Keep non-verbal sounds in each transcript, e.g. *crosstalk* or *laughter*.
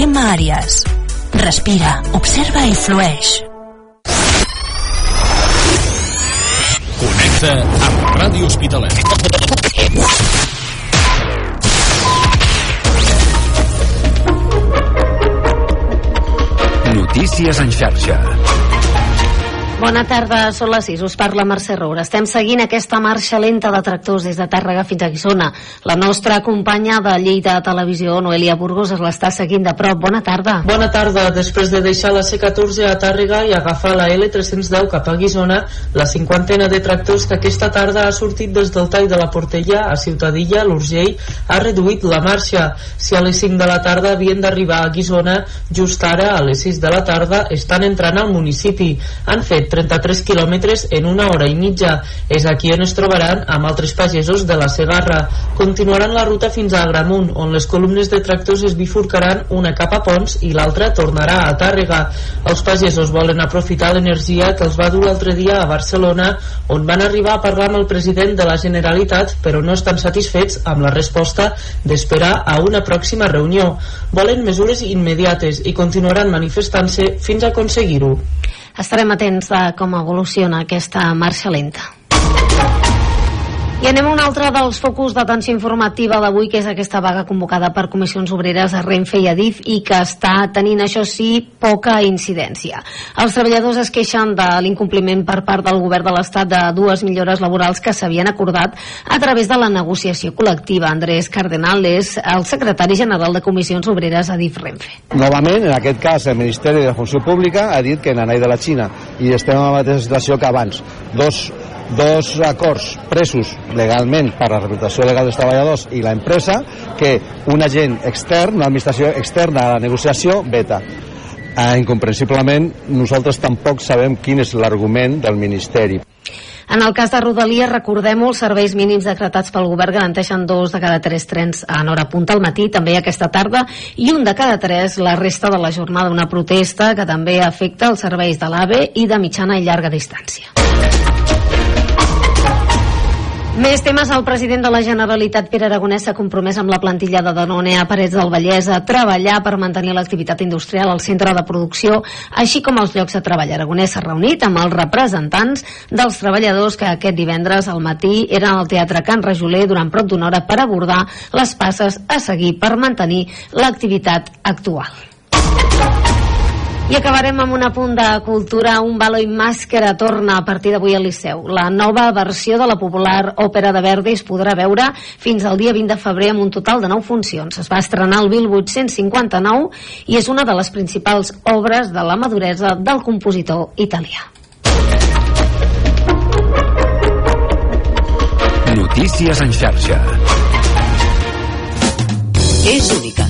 Gemma Àries. Respira, observa i flueix. Connecta amb Ràdio Hospitalet. Notícies en xarxa. Bona tarda, són les 6, us parla Mercè Roura. Estem seguint aquesta marxa lenta de tractors des de Tàrrega fins a Guissona. La nostra companya de Lleida Televisió, Noelia Burgos, es l'està seguint de prop. Bona tarda. Bona tarda. Després de deixar la C14 a Tàrrega i agafar la L310 cap a Guissona, la cinquantena de tractors que aquesta tarda ha sortit des del tall de la Portella a Ciutadilla, l'Urgell, ha reduït la marxa. Si a les 5 de la tarda havien d'arribar a Guissona, just ara, a les 6 de la tarda, estan entrant al municipi. Han fet 33 quilòmetres en una hora i mitja. És aquí on es trobaran amb altres pagesos de la Segarra. Continuaran la ruta fins a Agramunt, on les columnes de tractors es bifurcaran una cap a Pons i l'altra tornarà a Tàrrega. Els pagesos volen aprofitar l'energia que els va dur l'altre dia a Barcelona, on van arribar a parlar amb el president de la Generalitat, però no estan satisfets amb la resposta d'esperar a una pròxima reunió. Volen mesures immediates i continuaran manifestant-se fins a aconseguir-ho. Estarem atents de com evoluciona aquesta marxa lenta. I anem a un altre dels focus d'atenció informativa d'avui, que és aquesta vaga convocada per comissions obreres a Renfe i Adif i que està tenint, això sí, poca incidència. Els treballadors es queixen de l'incompliment per part del govern de l'Estat de dues millores laborals que s'havien acordat a través de la negociació col·lectiva. Andrés Cardenal és el secretari general de comissions obreres a Adif Renfe. Novament, en aquest cas, el Ministeri de Funció Pública ha dit que n'anai de la Xina i estem en la mateixa situació que abans. Dos dos acords presos legalment per la representació legal dels treballadors i la empresa que un agent extern, una administració externa a la negociació, veta. Eh, incomprensiblement, nosaltres tampoc sabem quin és l'argument del Ministeri. En el cas de Rodalies, recordem-ho, els serveis mínims decretats pel govern garanteixen dos de cada tres trens en hora punta al matí, també aquesta tarda, i un de cada tres la resta de la jornada. Una protesta que també afecta els serveis de l'AVE i de mitjana i llarga distància. Més temes. El president de la Generalitat, Pere Aragonès, s'ha compromès amb la plantilla de Danone a Parets del Vallès a treballar per mantenir l'activitat industrial al centre de producció, així com els llocs de treball. Aragonès s'ha reunit amb els representants dels treballadors que aquest divendres al matí eren al Teatre Can Rajoler durant prop d'una hora per abordar les passes a seguir per mantenir l'activitat actual. I acabarem amb un apunt de cultura. Un balo i màscara torna a partir d'avui al Liceu. La nova versió de la popular òpera de Verdi es podrà veure fins al dia 20 de febrer amb un total de 9 funcions. Es va estrenar el 1859 i és una de les principals obres de la maduresa del compositor italià. Notícies en xarxa. És única,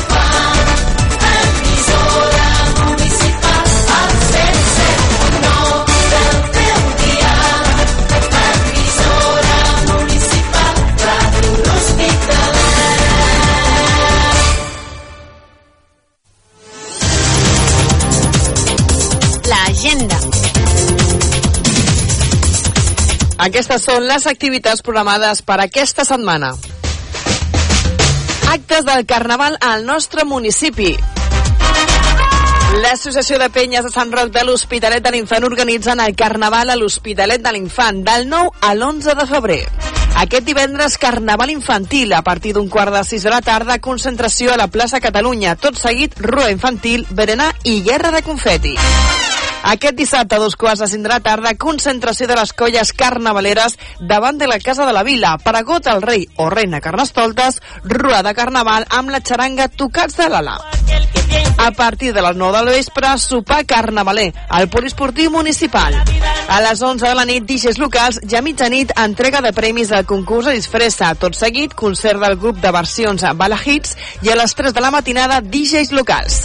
Aquestes són les activitats programades per aquesta setmana. Actes del Carnaval al nostre municipi. L'Associació de Penyes de Sant Roc de l'Hospitalet de l'Infant organitzen el Carnaval a l'Hospitalet de l'Infant del 9 a l'11 de febrer. Aquest divendres, Carnaval infantil, a partir d'un quart de sis de la tarda, concentració a la plaça Catalunya. Tot seguit, rua infantil, berenar i guerra de confeti. Aquest dissabte, a dos quarts de la tarda, concentració de les colles carnavaleres davant de la Casa de la Vila. Paragot el rei o reina Carnestoltes, rua de carnaval amb la xaranga Tocats de l'Ala. A partir de les 9 del vespre, sopar carnavaler al poliesportiu municipal. A les 11 de la nit, DJs locals i a mitjanit, entrega de premis del concurs a disfressa. Tot seguit, concert del grup de versions Bala Hits i a les 3 de la matinada, DJs locals.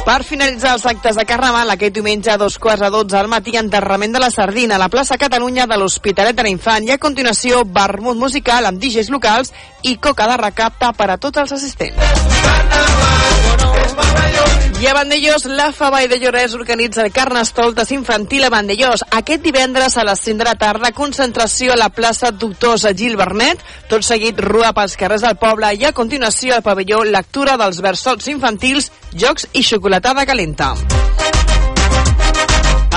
Per finalitzar els actes de Carnaval, aquest diumenge a dos quarts a dotze al matí, enterrament de la Sardina a la plaça Catalunya de l'Hospitalet de l'Infant i a continuació vermut musical amb DJs locals i coca de recapta per a tots els assistents. I a Vandellós, la Fava i de Llorès organitza el Carnestoltes infantil a Vandellós. Aquest divendres a les 5 de la tarda, concentració a la plaça Doctors Gil Bernet, tot seguit rua pels carrers del poble i a continuació al pavelló lectura dels versots infantils, jocs i xocolatada calenta.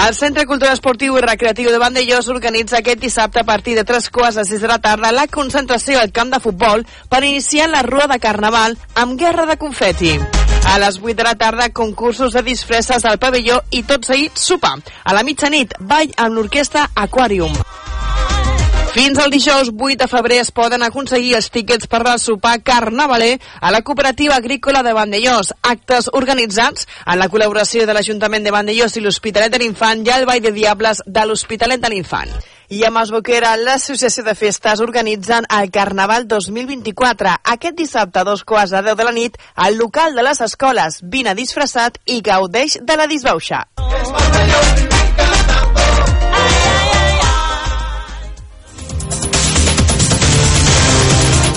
El Centre Cultural Esportiu i Recreatiu de Vandellós organitza aquest dissabte a partir de 3 quarts de 6 de la tarda la concentració al camp de futbol per iniciar la rua de Carnaval amb guerra de confeti. A les 8 de la tarda, concursos de disfresses al pavelló i tot seguit sopar. A la mitjanit, ball amb l'orquestra Aquarium. Fins al dijous 8 de febrer es poden aconseguir els tíquets per al sopar carnavaler a la cooperativa agrícola de Vandellós. Actes organitzats en la col·laboració de l'Ajuntament de Vandellós i l'Hospitalet de l'Infant i el Ball de Diables de l'Hospitalet de l'Infant. I a Masboquera, l'Associació de Festes organitzen el Carnaval 2024. Aquest dissabte a dos quarts de deu de la nit, al local de les escoles. Vine disfressat i gaudeix de la disbauxa.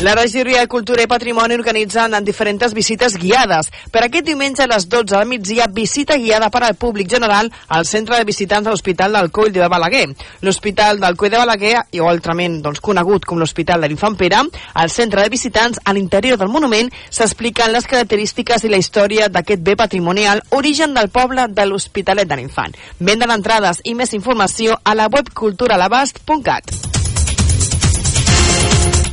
La regidoria de Cultura i Patrimoni organitzen en diferents visites guiades. Per aquest diumenge a les 12 del migdia, visita guiada per al públic general al centre de visitants de l'Hospital del Coll de Balaguer. L'Hospital del Coll de Balaguer, i altrament doncs, conegut com l'Hospital de l'Infant Pere, al centre de visitants, a l'interior del monument, s'expliquen les característiques i la història d'aquest bé patrimonial, origen del poble de l'Hospitalet de l'Infant. Venda d'entrades i més informació a la web culturalabast.cat.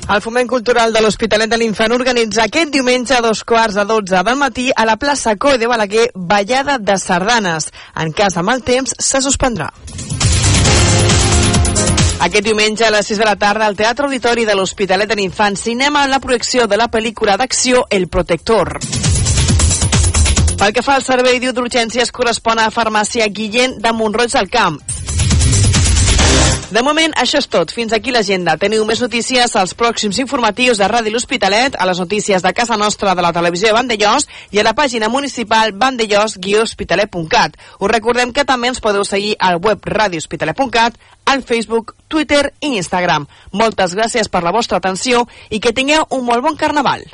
El Foment Cultural de l'Hospitalet de l'Infant organitza aquest diumenge a dos quarts de dotze del matí a la plaça Coi de Balaguer ballada de sardanes. En cas de mal temps, se suspendrà. Aquest diumenge a les 6 de la tarda al Teatre Auditori de l'Hospitalet de l'Infant cinema la projecció de la pel·lícula d'acció El Protector. Pel que fa al servei d'urgències correspon a Farmàcia Guillén de Montroig del Camp. De moment, això és tot. Fins aquí l'agenda. Teniu més notícies als pròxims informatius de Ràdio L'Hospitalet, a les notícies de casa nostra de la televisió de Vandellós i a la pàgina municipal vandellós-hospitalet.cat. Us recordem que també ens podeu seguir al web radiohospitalet.cat, al Facebook, Twitter i Instagram. Moltes gràcies per la vostra atenció i que tingueu un molt bon carnaval.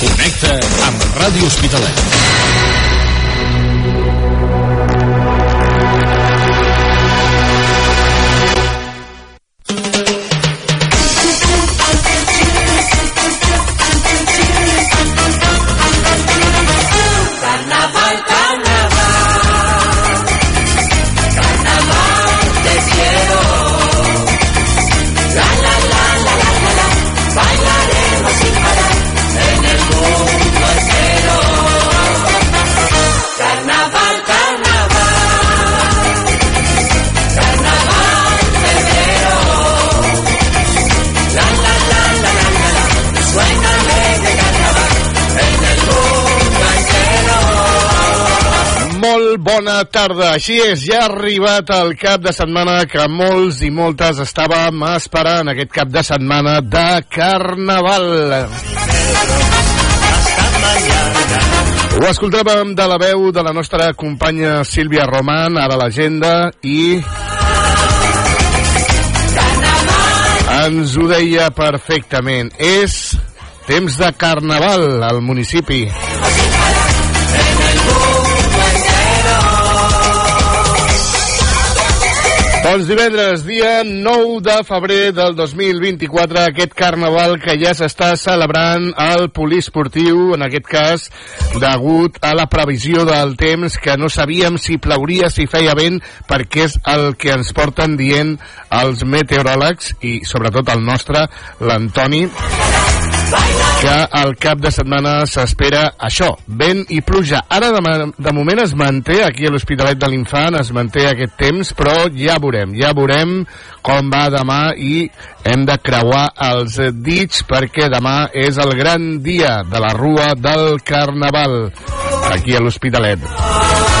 Connecta amb Ràdio Hospitalet. Molt bona tarda. Així és, ja ha arribat el cap de setmana que molts i moltes estàvem esperant, aquest cap de setmana de Carnaval. Ho escoltàvem de la veu de la nostra companya Sílvia Roman, ara l'agenda, i ens ho deia perfectament. És temps de Carnaval al municipi. Doncs divendres, dia 9 de febrer del 2024, aquest carnaval que ja s'està celebrant al poliesportiu, en aquest cas, degut a la previsió del temps, que no sabíem si plauria, si feia vent, perquè és el que ens porten dient els meteoròlegs i sobretot el nostre, l'Antoni, que al cap de setmana s'espera això, vent i pluja. Ara de, de moment es manté aquí a l'Hospitalet de l'Infant, es manté aquest temps, però ja veurem, ja veurem com va demà i hem de creuar els dits perquè demà és el gran dia de la Rua del Carnaval aquí a l'Hospitalet.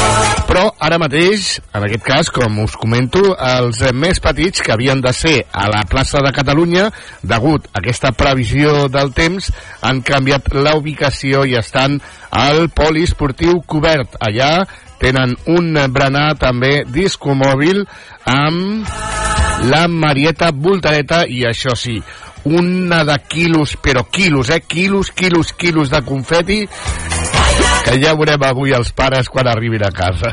Però ara mateix, en aquest cas, com us comento, els més petits que havien de ser a la plaça de Catalunya, degut a aquesta previsió del temps, han canviat la ubicació i estan al poliesportiu cobert. Allà tenen un berenar també discomòbil amb la Marieta Voltareta i això sí, una de quilos, però quilos, eh? Quilos, quilos, quilos de confeti que ja veurem avui els pares quan arribin a casa.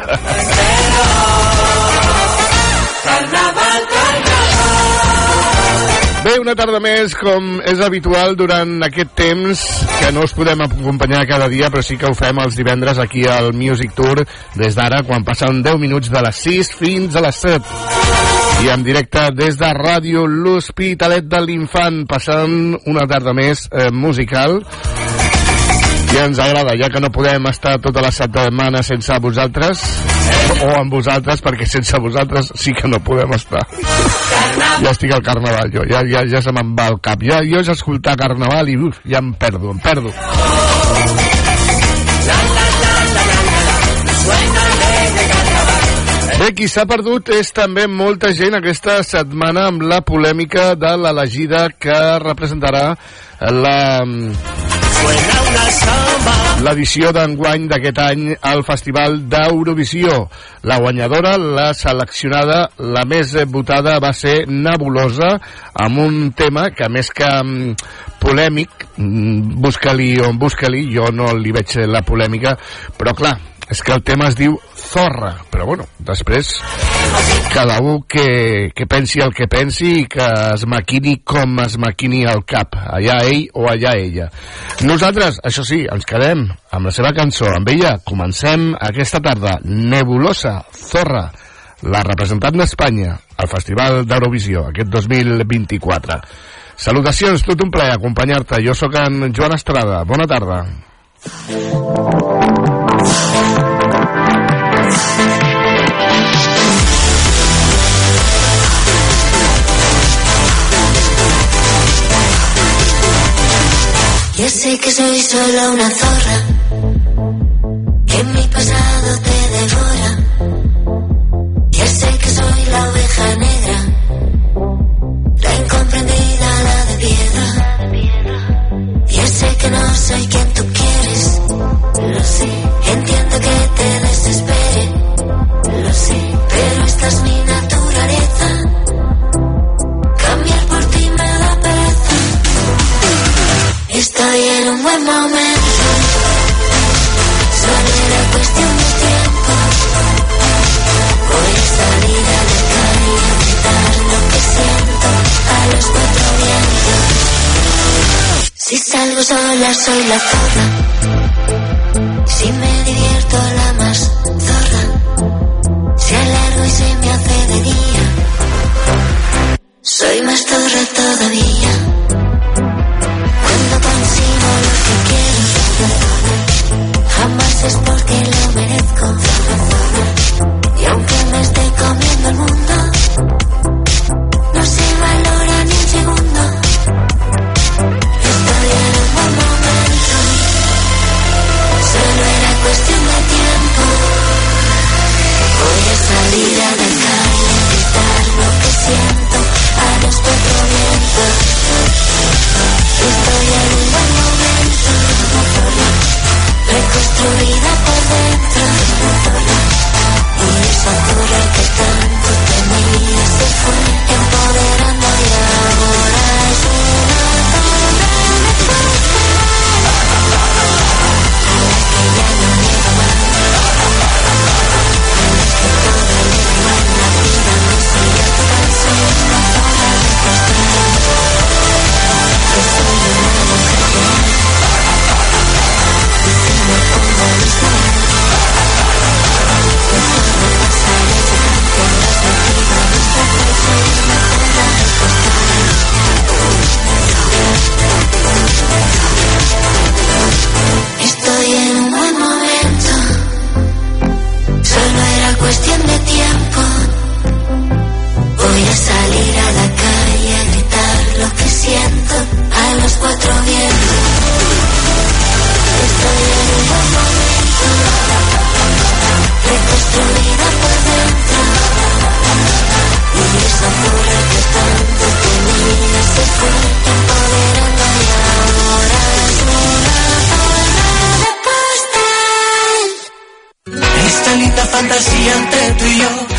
Bé, una tarda més, com és habitual durant aquest temps, que no us podem acompanyar cada dia, però sí que ho fem els divendres aquí al Music Tour, des d'ara, quan passen 10 minuts de les 6 fins a les 7. I en directe des de Ràdio L'Hospitalet de l'Infant, passant una tarda més eh, musical i ens agrada, ja que no podem estar tota la setmana sense vosaltres, o amb vosaltres, perquè sense vosaltres sí que no podem estar. Ja estic al carnaval, jo, ja, ja, ja se me'n va el cap. Ja, jo és escoltar carnaval i uf, ja em perdo, em perdo. Bé, qui s'ha perdut és també molta gent aquesta setmana amb la polèmica de l'elegida que representarà la l'edició d'enguany d'aquest any al Festival d'Eurovisió. La guanyadora, la seleccionada, la més votada va ser Nebulosa, amb un tema que més que um, polèmic, mm, busca-li on busca-li, jo no li veig la polèmica, però clar, és que el tema es diu Zorra, però bueno, després cada un que, que pensi el que pensi i que es maquini com es maquini al cap, allà ell o allà ella. Nosaltres, això sí, ens quedem amb la seva cançó, amb ella comencem aquesta tarda, Nebulosa, Zorra, la representant d'Espanya al Festival d'Eurovisió, aquest 2024. Salutacions, tot un plaer acompanyar-te. Jo sóc en Joan Estrada. Bona tarda. Ya sé que soy solo una zorra, que mi pasado te devora. Ya sé que soy la oveja negra, Estoy en un buen momento. Solo era cuestión de tiempo. Voy a salir a la calle lo que siento a los cuatro vientos. Si salgo sola soy la zorra. Si me divierto la más zorra. Si alargo y se me hace de día. Soy más zorra todavía. Es porque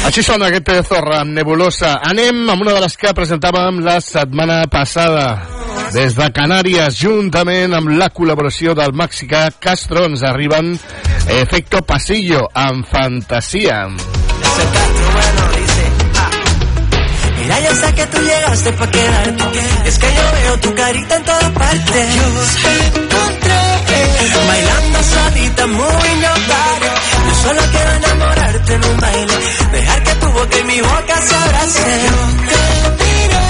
Així sona aquest pedazorra amb nebulosa. Anem amb una de les que presentàvem la setmana passada. Des de Canàries, juntament amb la col·laboració del mexicà Castro, ens arriben Efecto Pasillo amb Fantasia. Ah, mira, yo sé que tú llegaste pa' quedarte Es que yo veo tu carita en todas partes Yo encontré Bailando solita, muy your Solo quiero enamorarte en un baile, dejar que tu boca y mi boca se abracen. Yo te miré,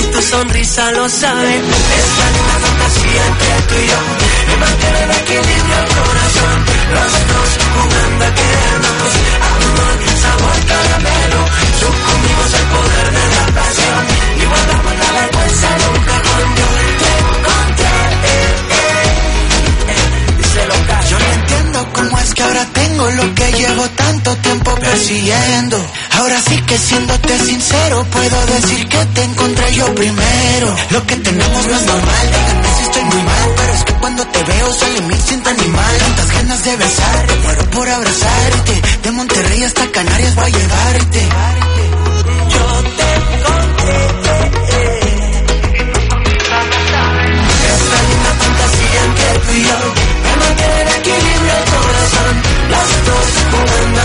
y tu sonrisa lo sabe. Esta linda fantasía entre tú y yo, y mantener el equilibrio al corazón. Los dos jugando a quedarnos, amor, sabor, caramelo. Sucumbimos al poder de la pasión y guardamos la vergüenza nunca un tengo lo que llevo tanto tiempo persiguiendo. Ahora sí que siéndote sincero, puedo decir que te encontré yo primero. Lo que tenemos no es normal, díganme si estoy muy mal, pero es que cuando te veo sale mi cinta animal. Tantas ganas de besar, muero por abrazarte. De Monterrey hasta Canarias voy a llevarte. Yo te encontré. Es una fantasía que tú y yo me mantienen equilibrado. Las dos.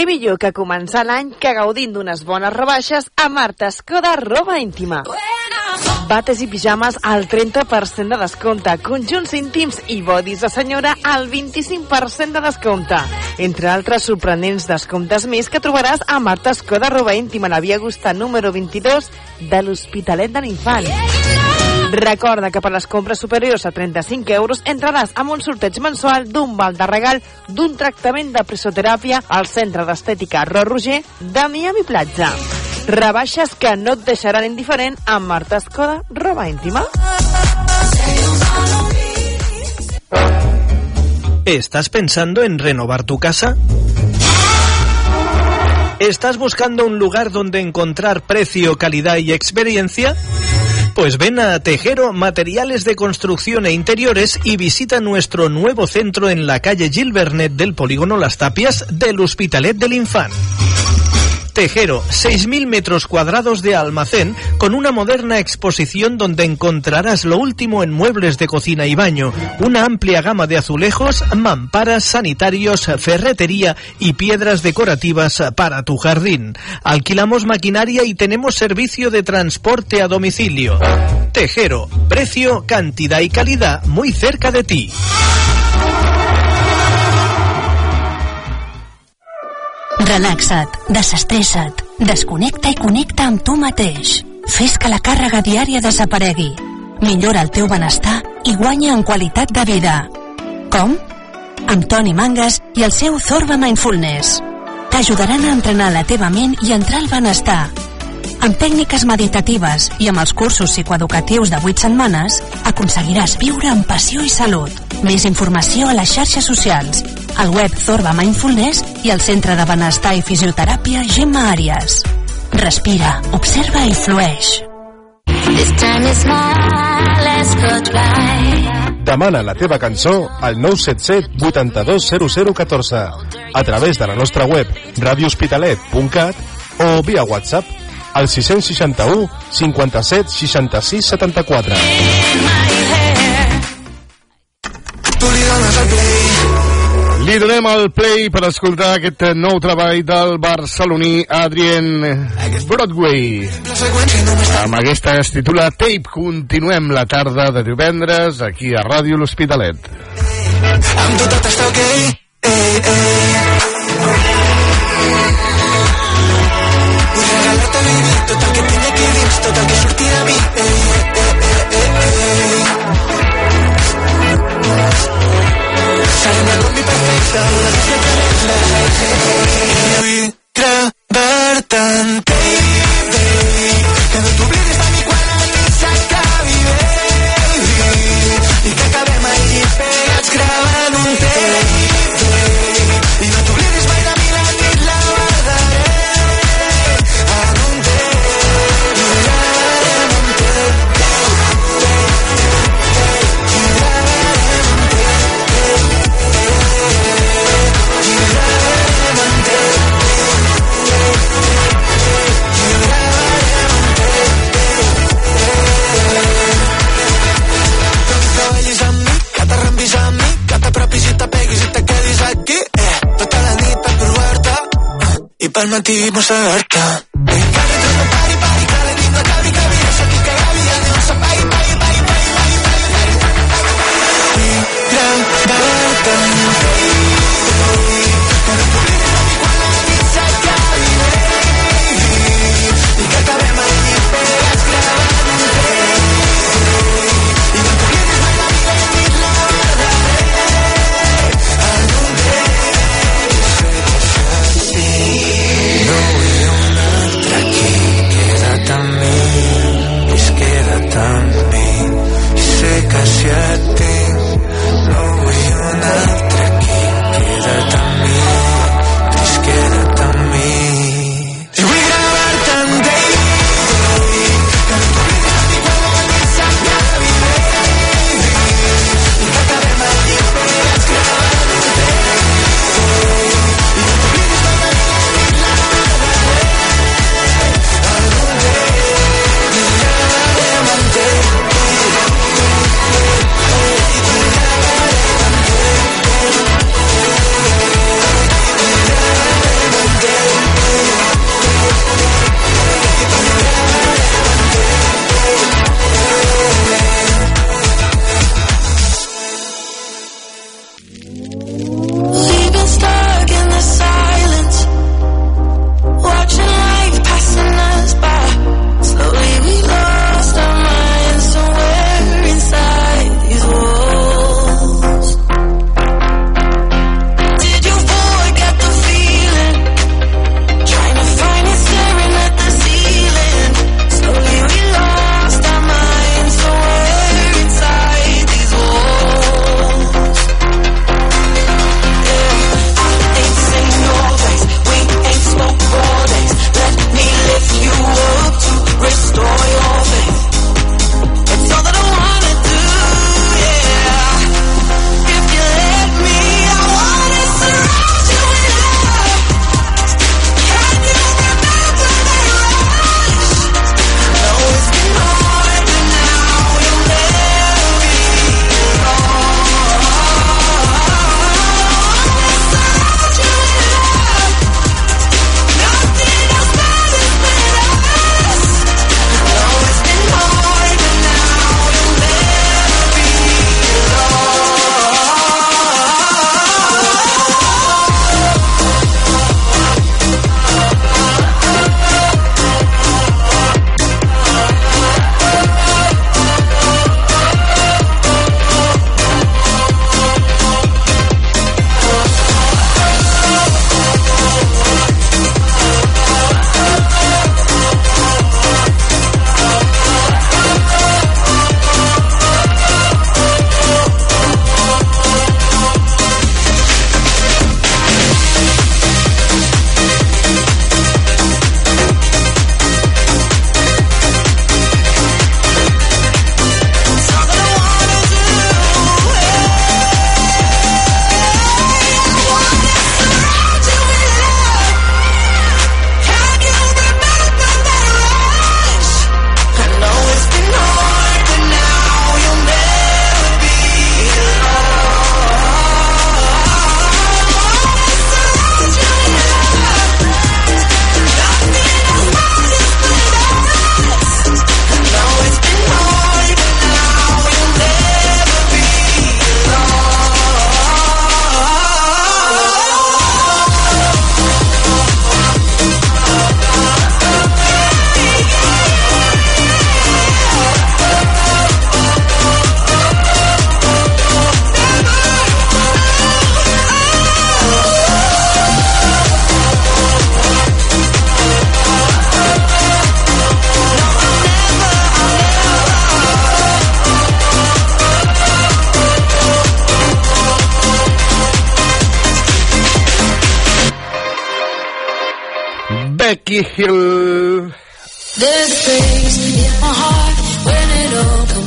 Què millor que començar l'any que gaudint d'unes bones rebaixes a Marta Escoda Roba Íntima. Bates i pijames al 30% de descompte, conjunts íntims i bodis de senyora al 25% de descompte. Entre altres sorprenents descomptes més que trobaràs a Marta Escoda Roba Íntima, la Via Augusta número 22 de l'Hospitalet de l'Infant. Recorda que per les compres superiors a 35 euros entraràs amb un sorteig mensual d'un val de regal d'un tractament de presoteràpia al Centre d'Estètica Ro Roger de Miami Platja. Rebaixes que no et deixaran indiferent amb Marta Escoda, roba íntima. ¿Estás pensando en renovar tu casa? ¿Estás buscando un lugar donde encontrar precio, calidad y experiencia? Pues ven a Tejero Materiales de Construcción e Interiores y visita nuestro nuevo centro en la calle Gilbernet del Polígono Las Tapias del Hospitalet del Infant. Tejero, 6.000 metros cuadrados de almacén con una moderna exposición donde encontrarás lo último en muebles de cocina y baño, una amplia gama de azulejos, mamparas, sanitarios, ferretería y piedras decorativas para tu jardín. Alquilamos maquinaria y tenemos servicio de transporte a domicilio. Tejero, precio, cantidad y calidad muy cerca de ti. Relaxa't, desestressa't, desconnecta i connecta amb tu mateix. Fes que la càrrega diària desaparegui. Millora el teu benestar i guanya en qualitat de vida. Com? Amb Toni Mangas i el seu Zorba Mindfulness. T'ajudaran a entrenar la teva ment i entrar al benestar. Amb tècniques meditatives i amb els cursos psicoeducatius de 8 setmanes, aconseguiràs viure amb passió i salut. Més informació a les xarxes socials, al web Zorba Mindfulness i al Centre de Benestar i Fisioteràpia Gemma Àries. Respira, observa i flueix. This time is my last goodbye. Demana la teva cançó al 977 82 0014 a través de la nostra web radiohospitalet.cat o via WhatsApp al 661 57 66 74. Li donem el play per escoltar aquest nou treball del barceloní Adrien Broadway. Amb aquesta es titula Tape. Continuem la tarda de divendres aquí a Ràdio L'Hospitalet. Amb tot està ok ei, ei. Tot el que surti de mi. Ei, ei, ei, ei. Serem la combi perfecta, la vida perfecta. I vull gravar-te en tape, que no t'oblidis de mi quan la nit s'acabi, baby. I que acabem allí pegats gravant pel matí mossegar-te.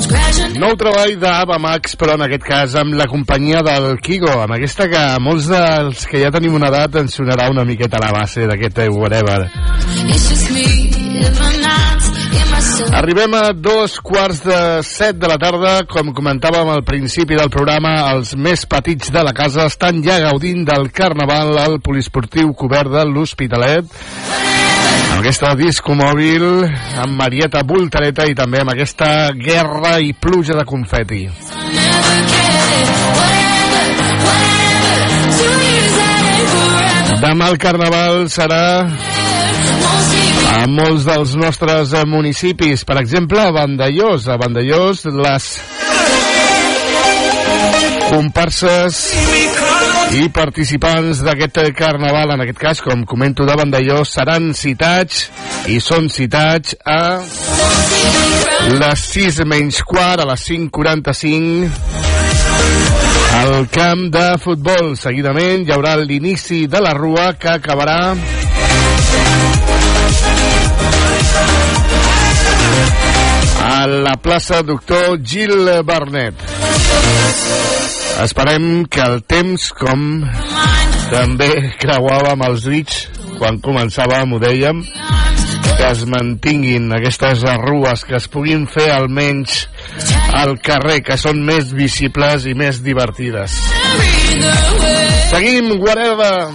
Crashing. Nou treball d'Ava Max, però en aquest cas amb la companyia del Kigo, amb aquesta que a molts dels que ja tenim una edat ens sonarà una miqueta a la base d'aquest eh, whatever. Arribem a dos quarts de set de la tarda. Com comentàvem al principi del programa, els més petits de la casa estan ja gaudint del carnaval al poliesportiu cobert de l'Hospitalet. Amb aquesta disco mòbil, amb Marieta Voltareta i també amb aquesta guerra i pluja de confeti. Demà el carnaval serà a molts dels nostres municipis. Per exemple, a Vandellós. A Vandellós, les comparses i participants d'aquest carnaval, en aquest cas, com comento de Vandellós, seran citats i són citats a les 6 menys quart, a les 5.45 al camp de futbol. Seguidament hi haurà l'inici de la rua que acabarà a la plaça Doctor Gil Barnet. Esperem que el temps, com també creuàvem els dits quan començàvem, ho dèiem, que es mantinguin aquestes rues, que es puguin fer almenys al carrer, que són més visibles i més divertides. Seguim, whatever.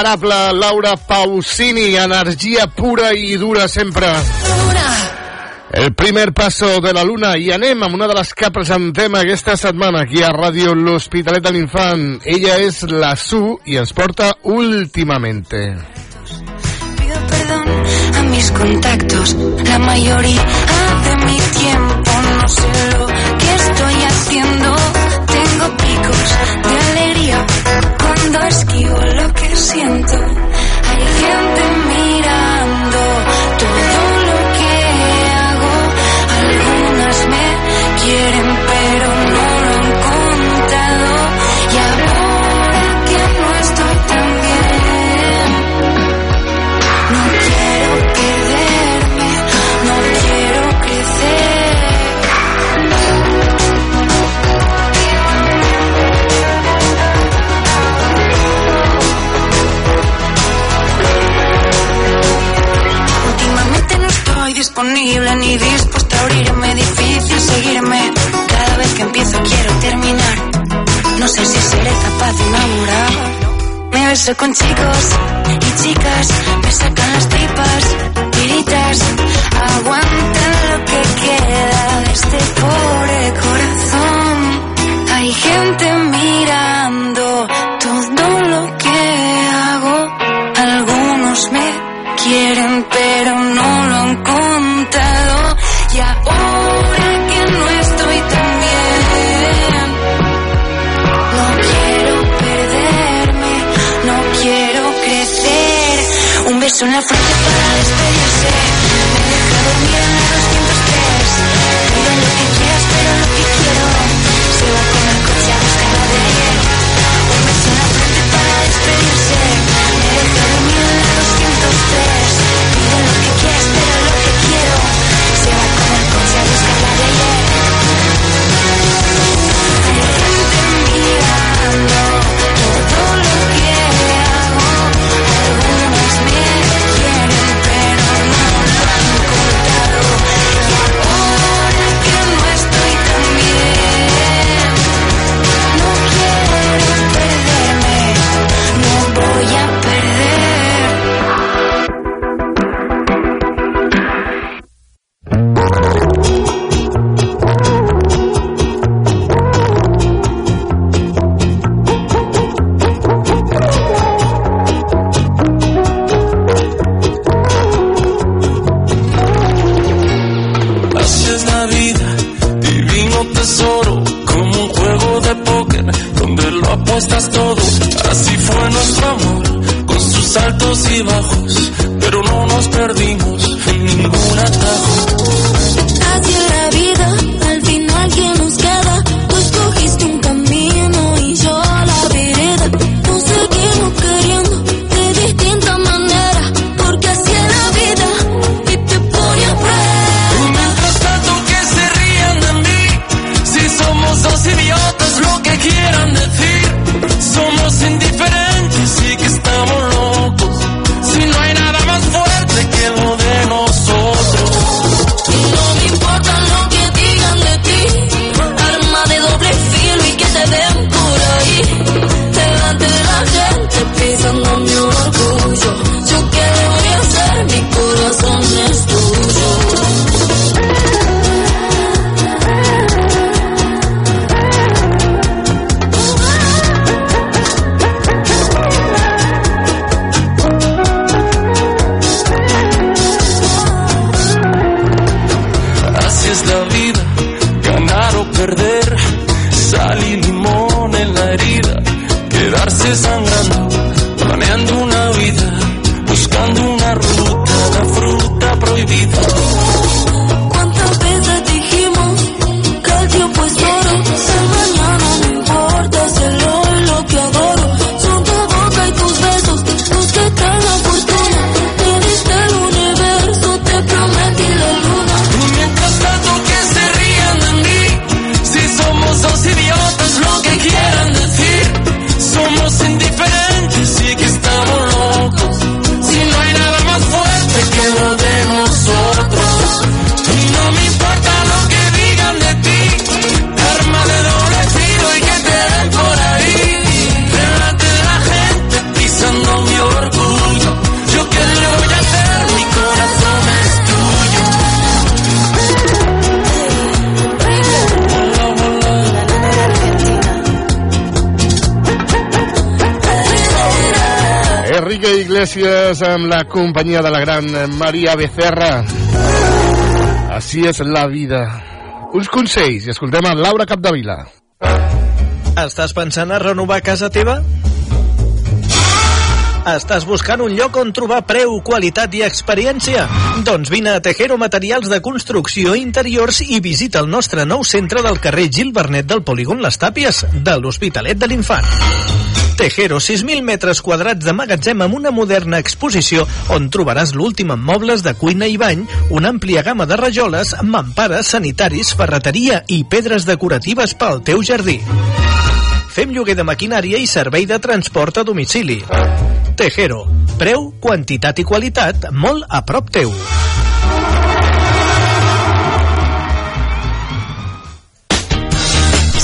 imparable, Laura Pausini, energia pura i dura sempre. Luna. El primer paso de la luna i anem amb una de les que presentem aquesta setmana aquí a Ràdio L'Hospitalet de l'Infant. Ella és la Su i ens porta Últimamente. Pido perdón a mis contactos, la mayoría de mi tiempo no sé lo que estoy haciendo, tengo picos de cuando esquivo lo que siento. Hay gente mirando todo lo que hago. Algunas me quieren disponible ni dispuesta a abrirme, difícil seguirme. Cada vez que empiezo quiero terminar. No sé si seré capaz de enamorar. Me beso con chicos y chicas, me sacan las tripas, tiritas. Aguantan lo que queda de este pobre corazón. Hay gente mirando todo lo que friend. Iglesias amb la companyia de la gran Maria Becerra. Així és la vida. Uns consells i escoltem a Laura Capdevila. Estàs pensant a renovar casa teva? Estàs buscant un lloc on trobar preu, qualitat i experiència? Doncs vine a Tejero Materials de Construcció Interiors i visita el nostre nou centre del carrer Gil Bernet del Polígon Les Tàpies, de l'Hospitalet de l'Infant. Tejero, 6.000 metres quadrats de magatzem amb una moderna exposició on trobaràs l'últim en mobles de cuina i bany, una àmplia gamma de rajoles, mampares, sanitaris, ferreteria i pedres decoratives pel teu jardí. Fem lloguer de maquinària i servei de transport a domicili. Tejero. Preu, quantitat i qualitat molt a prop teu.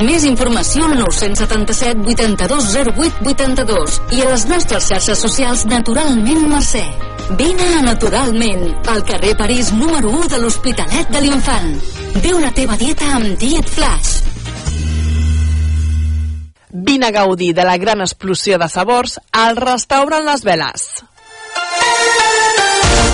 Més informació al 977 82 08 82 i a les nostres xarxes socials Naturalment Mercè. Vine a Naturalment, al carrer París número 1 de l'Hospitalet de l'Infant. Viu la teva dieta amb Diet Flash. Vine a gaudir de la gran explosió de sabors al restaurant Les Veles.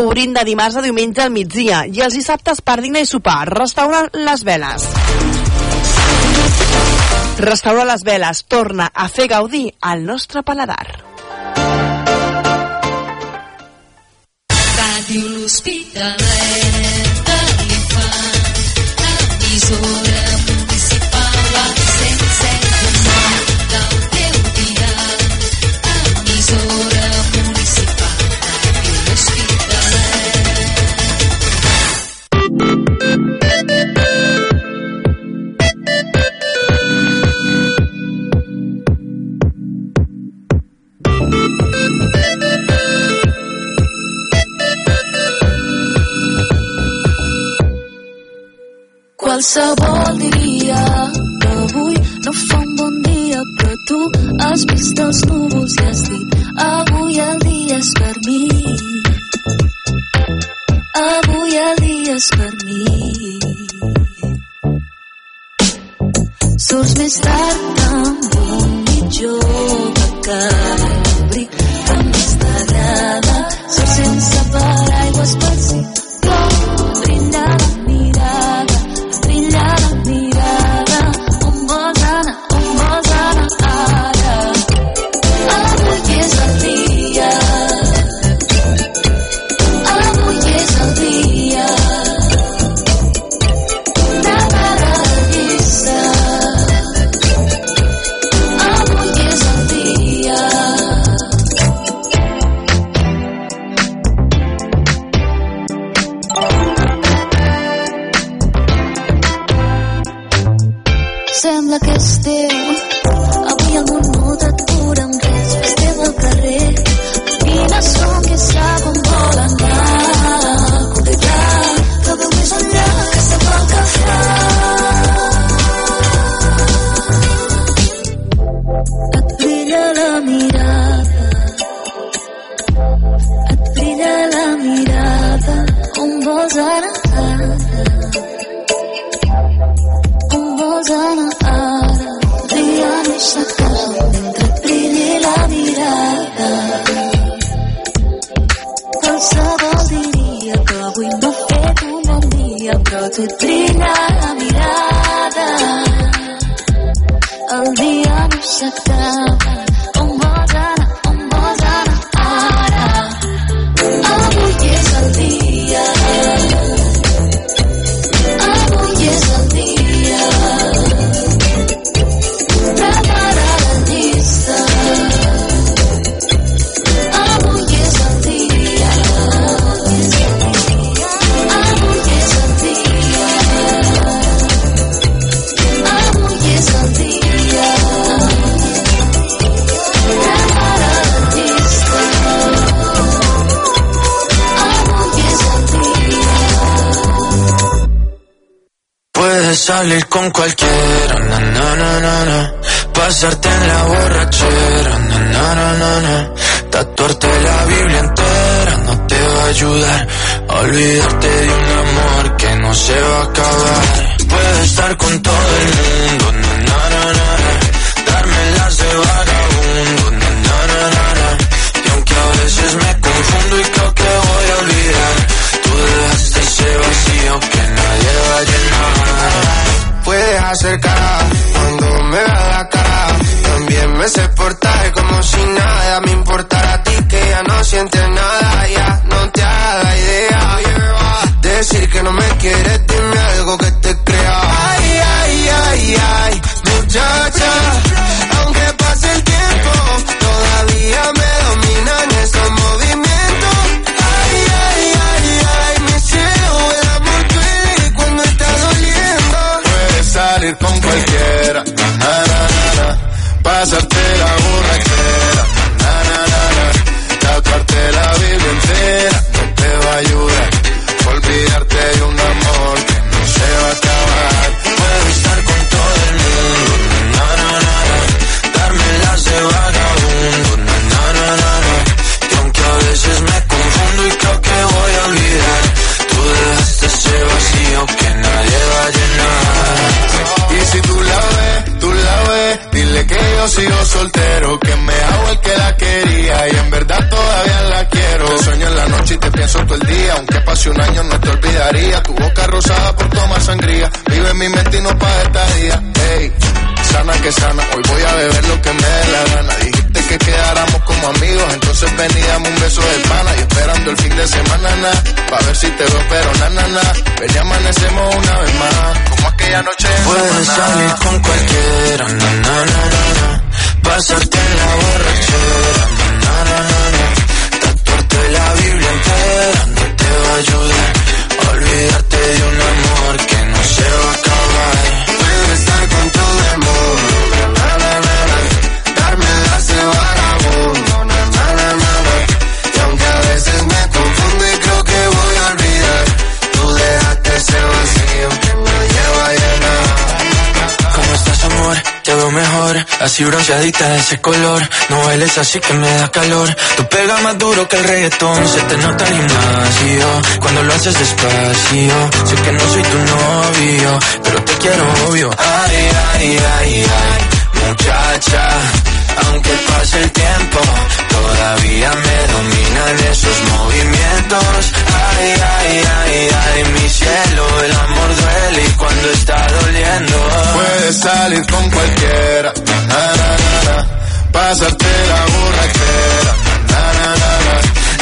Obrint de dimarts a diumenge al migdia i els dissabtes per dinar i sopar. Restaurant Les Veles. Restaurant Les Veles torna a fer gaudir al nostre paladar. Ràdio L'Hospitalet de l'Infant, emissora qualsevol dia. Avui no fa un bon dia, però tu has vist els núvols i has dit avui el dia és per mi. Avui el dia és per mi. Surts més tard amb un mitjó de cara obrir tant t'agrada. Surts sense paraigües per si besarte en la borrachera, na, na, na, na, na. Tatuarte la Biblia entera no te va a ayudar a olvidarte de un amor que no se va a acabar. Puedo estar contigo Así bronceadita de ese color. No bailes así que me da calor. Tú pegas más duro que el reggaetón. Se te nota el gimnasio. Cuando lo haces despacio. Sé que no soy tu novio. Pero te quiero obvio. Ay, ay, ay, ay. Muchacha. Aunque pase el tiempo, todavía me dominan esos movimientos. Ay, ay, ay, ay, mi cielo, el amor duele y cuando está doliendo. Puedes salir con cualquiera, na, na, na, na. pasarte la borrachera, na, na, na, na.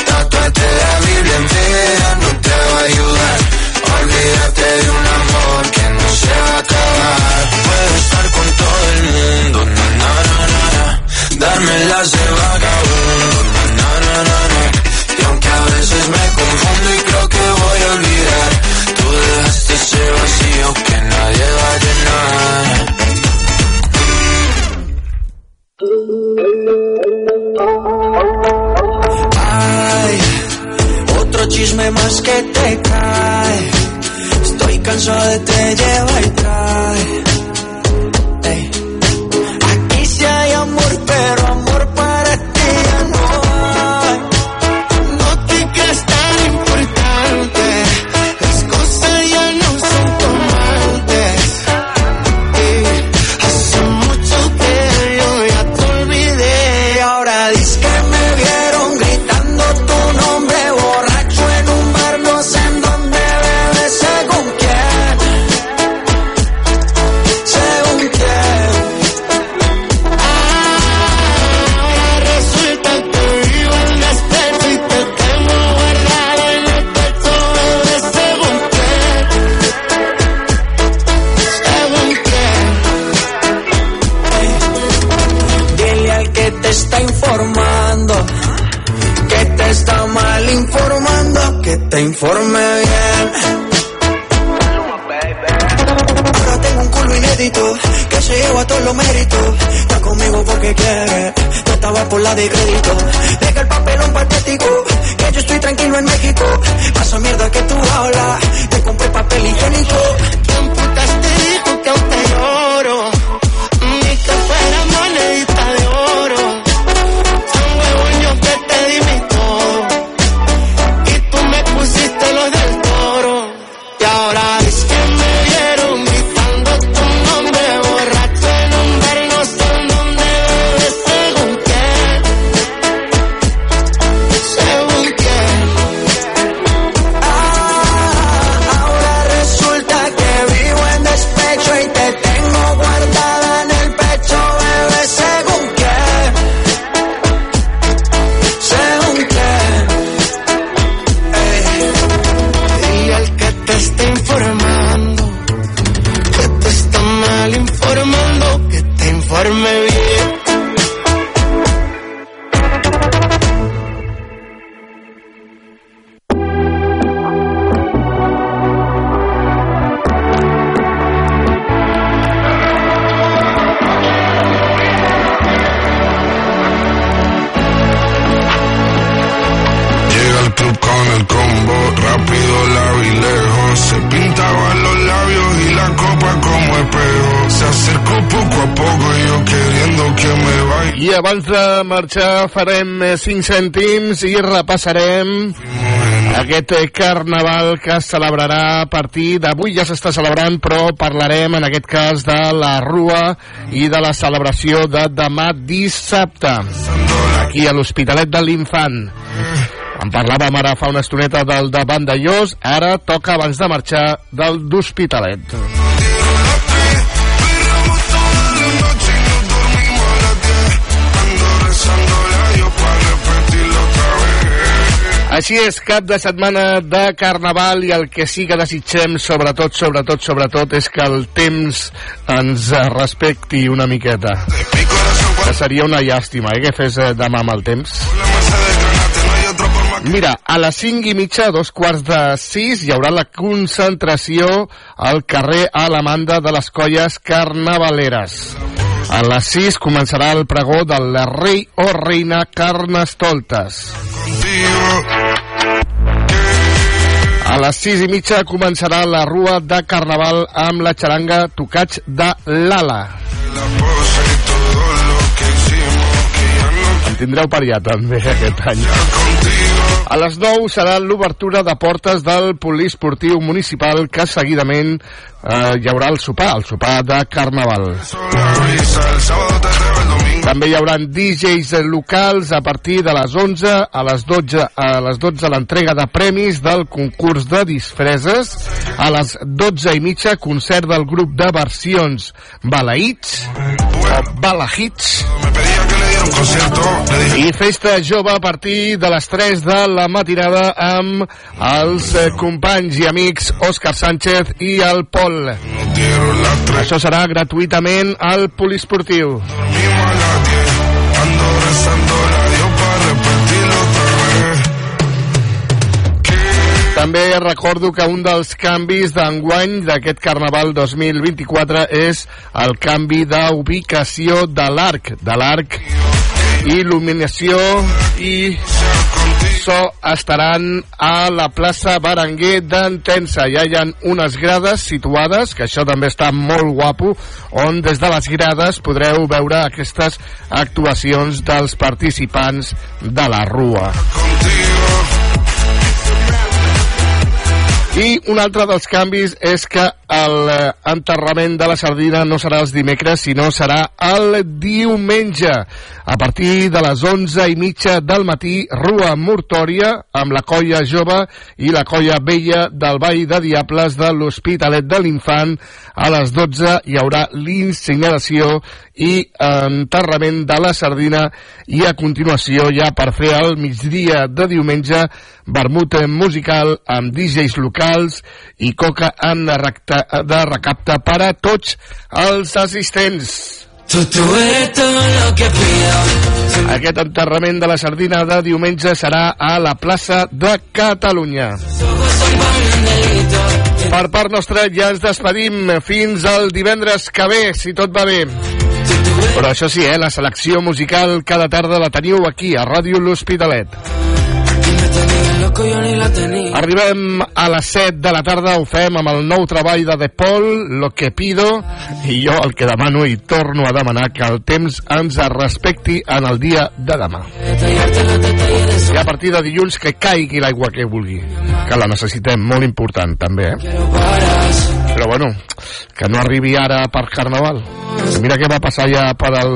Tatuarte la Biblia entera no te va a ayudar. Olvídate de un amor que no se va a acabar. Puedo estar con todo el mundo, las de vagabundo, na, na, na, na. Y aunque a veces me confundo y creo que voy a olvidar, tú dejaste ese vacío que nadie va a llenar. Ay, otro chisme más que te cae. Estoy cansado de te lleva y trae. Marxar farem eh, 5 cèntims i repassarem aquest eh, carnaval que es celebrarà a partir d'avui. Ja s'està celebrant però parlarem en aquest cas de la Rua i de la celebració de demà dissabte aquí a l'Hospitalet de l'Infant. En parlàvem ara fa una estoneta del de Vandellós ara toca abans de marxar del d'Hospitalet Així és, cap de setmana de Carnaval i el que sí que desitgem, sobretot, sobretot, sobretot, és que el temps ens respecti una miqueta. Que seria una llàstima, eh, que fes eh, demà amb el temps. Mira, a les 5 i mitja, dos quarts de 6, hi haurà la concentració al carrer Alamanda de les colles carnavaleres. A les 6 començarà el pregó del rei o reina Carnestoltes. A les 6 i mitja començarà la rua de Carnaval amb la xaranga Tocats de l'Ala. En tindreu per allà també aquest any. A les 9 serà l'obertura de portes del poliesportiu municipal que seguidament eh, hi haurà el sopar, el sopar de Carnaval. També hi haurà DJs locals a partir de les 11 a les 12 a les 12 l'entrega de premis del concurs de disfresses a les 12 i mitja concert del grup de versions Balaïts o Balahits i festa jove a partir de les 3 de la matinada amb els eh, companys i amics Òscar Sánchez i el Pol. Això serà gratuïtament al poliesportiu. També recordo que un dels canvis d'enguany d'aquest Carnaval 2024 és el canvi d'ubicació de l'arc, de l'arc il·luminació i so estaran a la plaça Berenguer d'Entensa. Ja hi ha unes grades situades, que això també està molt guapo, on des de les grades podreu veure aquestes actuacions dels participants de la Rua. I un altre dels canvis és que l'enterrament de la sardina no serà els dimecres, sinó serà el diumenge. A partir de les 11 i mitja del matí, Rua Mortòria, amb la colla jove i la colla vella del Vall de Diables de l'Hospitalet de l'Infant. A les 12 hi haurà l'incineració i enterrament de la sardina i a continuació, ja per fer el migdia de diumenge, vermut musical amb DJs locals i coca en recta, de recapte per a tots els assistents. Aquest enterrament de la sardina de diumenge serà a la plaça de Catalunya. Per part nostra ja ens despedim fins al divendres que ve, si tot va bé. Però això sí, eh, la selecció musical cada tarda la teniu aquí, a Ràdio L'Hospitalet. Arribem a les 7 de la tarda, ho fem amb el nou treball de De Paul, Lo que pido, i jo el que demano i torno a demanar que el temps ens respecti en el dia de demà. I a partir de dilluns que caigui l'aigua que vulgui, que la necessitem, molt important també, eh? Però bueno, que no arribi ara per Carnaval. Mira què va passar ja per al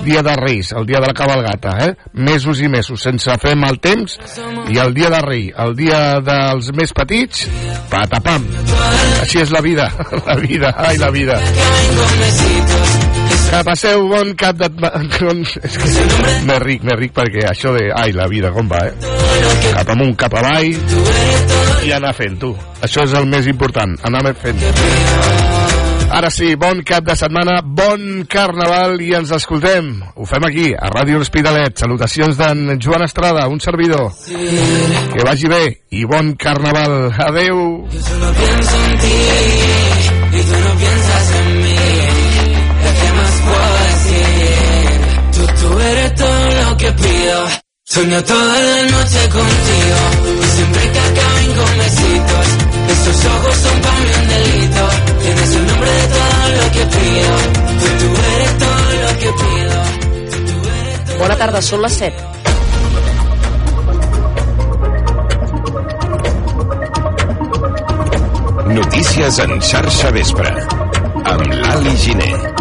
dia de Reis, el dia de la cabalgata, eh? Mesos i mesos, sense fer mal temps, i el dia de Rei, el dia dels més petits, patapam. Així és la vida, *laughs* la vida, ai la vida. Que passeu bon cap de... *laughs* És que més ric, més ric, perquè això de... Ai, la vida, com va, eh? Cap amunt, cap avall, i anar fent, tu. Això és el més important, anar fent. Ara sí, bon cap de setmana, bon carnaval i ens escoltem. Ho fem aquí, a Ràdio Hospitalet. Salutacions d'en Joan Estrada, un servidor. Que vagi bé i bon carnaval. Adeu. Pienso en ti que pido. Sueño toda la noche contigo y siempre que acaben con besitos. Esos ojos son para mí un delito. Tienes el nombre de todo lo que pido. Tú, tú eres todo lo que pido. Bona tarda, són les 7. Notícies en xarxa vespre. Amb l'Ali Giner.